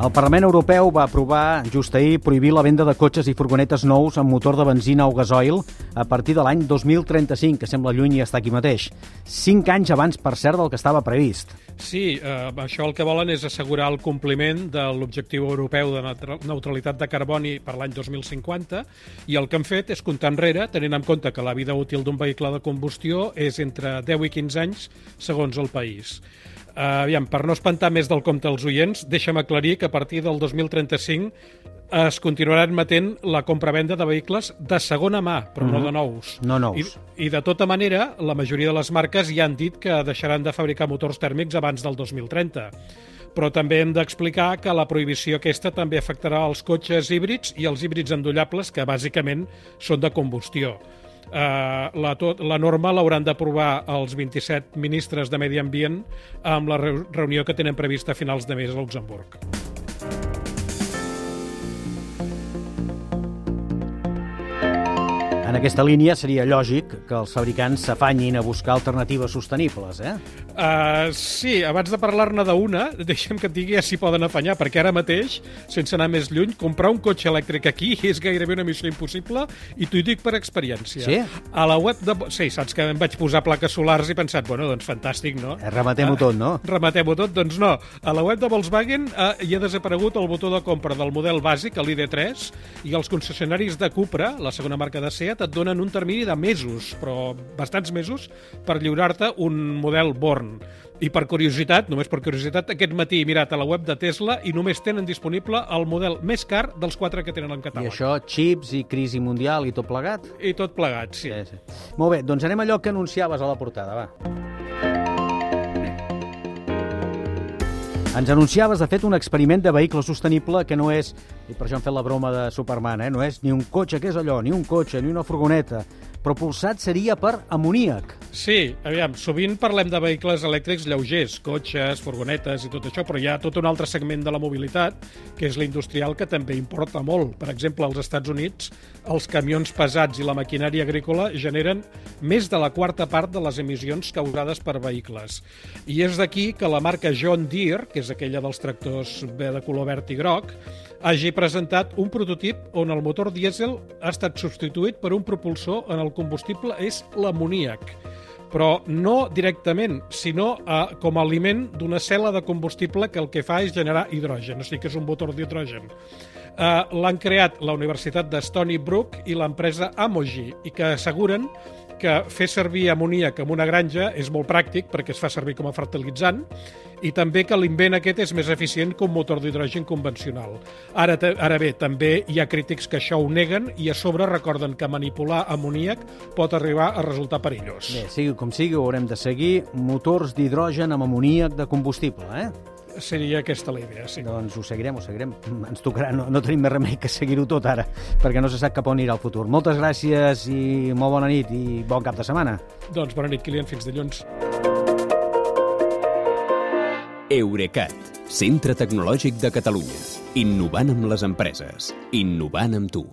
El Parlament Europeu va aprovar just ahir prohibir la venda de cotxes i furgonetes nous amb motor de benzina o gasoil a partir de l'any 2035, que sembla lluny i està aquí mateix. Cinc anys abans, per cert, del que estava previst. Sí, eh, això el que volen és assegurar el compliment de l'objectiu europeu de neutralitat de carboni per l'any 2050 i el que han fet és comptar enrere, tenint en compte que la vida útil d'un vehicle de combustió és entre 10 i 15 anys segons el país. Uh, aviam, per no espantar més del compte als oients, deixa'm aclarir que a partir del 2035 es continuarà admetent la compra-venda de vehicles de segona mà, però mm -hmm. no de nous. No nous. I, I de tota manera, la majoria de les marques ja han dit que deixaran de fabricar motors tèrmics abans del 2030 però també hem d'explicar que la prohibició aquesta també afectarà els cotxes híbrids i els híbrids endollables, que bàsicament són de combustió eh, la, tot, la norma l'hauran d'aprovar els 27 ministres de Medi Ambient amb la reunió que tenen prevista a finals de mes a Luxemburg. En aquesta línia seria lògic que els fabricants s'afanyin a buscar alternatives sostenibles, eh? Uh, sí, abans de parlar-ne d'una, deixem que et digui ja s'hi poden afanyar, perquè ara mateix, sense anar més lluny, comprar un cotxe elèctric aquí és gairebé una missió impossible i t'ho dic per experiència. Sí? A la web de... Sí, saps que em vaig posar plaques solars i pensat, bueno, doncs fantàstic, no? Eh, rematem-ho tot, no? Uh, rematem-ho tot, doncs no. A la web de Volkswagen uh, hi ha desaparegut el botó de compra del model bàsic, l'ID3, i els concessionaris de Cupra, la segona marca de Seat, et donen un termini de mesos, però bastants mesos, per lliurar-te un model Born. I per curiositat, només per curiositat, aquest matí he mirat a la web de Tesla i només tenen disponible el model més car dels quatre que tenen en catàleg. I això, xips i crisi mundial i tot plegat? I tot plegat, sí. sí, sí. Molt bé, doncs anem a allò que anunciaves a la portada, va. Ens anunciaves, de fet, un experiment de vehicle sostenible que no és, i per això hem fet la broma de Superman, eh? no és ni un cotxe, que és allò, ni un cotxe, ni una furgoneta, propulsat seria per amoníac. Sí, aviam, sovint parlem de vehicles elèctrics lleugers, cotxes, furgonetes i tot això, però hi ha tot un altre segment de la mobilitat, que és l'industrial, que també importa molt. Per exemple, als Estats Units, els camions pesats i la maquinària agrícola generen més de la quarta part de les emissions causades per vehicles. I és d'aquí que la marca John Deere, que és aquella dels tractors de color verd i groc, hagi presentat un prototip on el motor dièsel ha estat substituït per un propulsor en el combustible és l'amoníac però no directament, sinó eh, com a aliment d'una cel·la de combustible que el que fa és generar hidrogen, o sigui que és un motor d'hidrogen. Eh, L'han creat la Universitat de Stony Brook i l'empresa Amogy, i que asseguren que fer servir amoníac en una granja és molt pràctic perquè es fa servir com a fertilitzant i també que l'invent aquest és més eficient que un motor d'hidrogen convencional. Ara, ara bé, també hi ha crítics que això ho neguen i a sobre recorden que manipular amoníac pot arribar a resultar perillós. Bé, sigui com sigui, haurem de seguir motors d'hidrogen amb amoníac de combustible, eh? Seria aquesta la idea, sí. Doncs ho seguirem, ho seguirem. Ens tocarà, no, no tenim més remei que seguir-ho tot ara, perquè no se sap cap on irà el futur. Moltes gràcies i molt bona nit i bon cap de setmana. Doncs bona nit, Kilian, fins dilluns. Eurecat, centre tecnològic de Catalunya. Innovant amb les empreses. Innovant amb tu.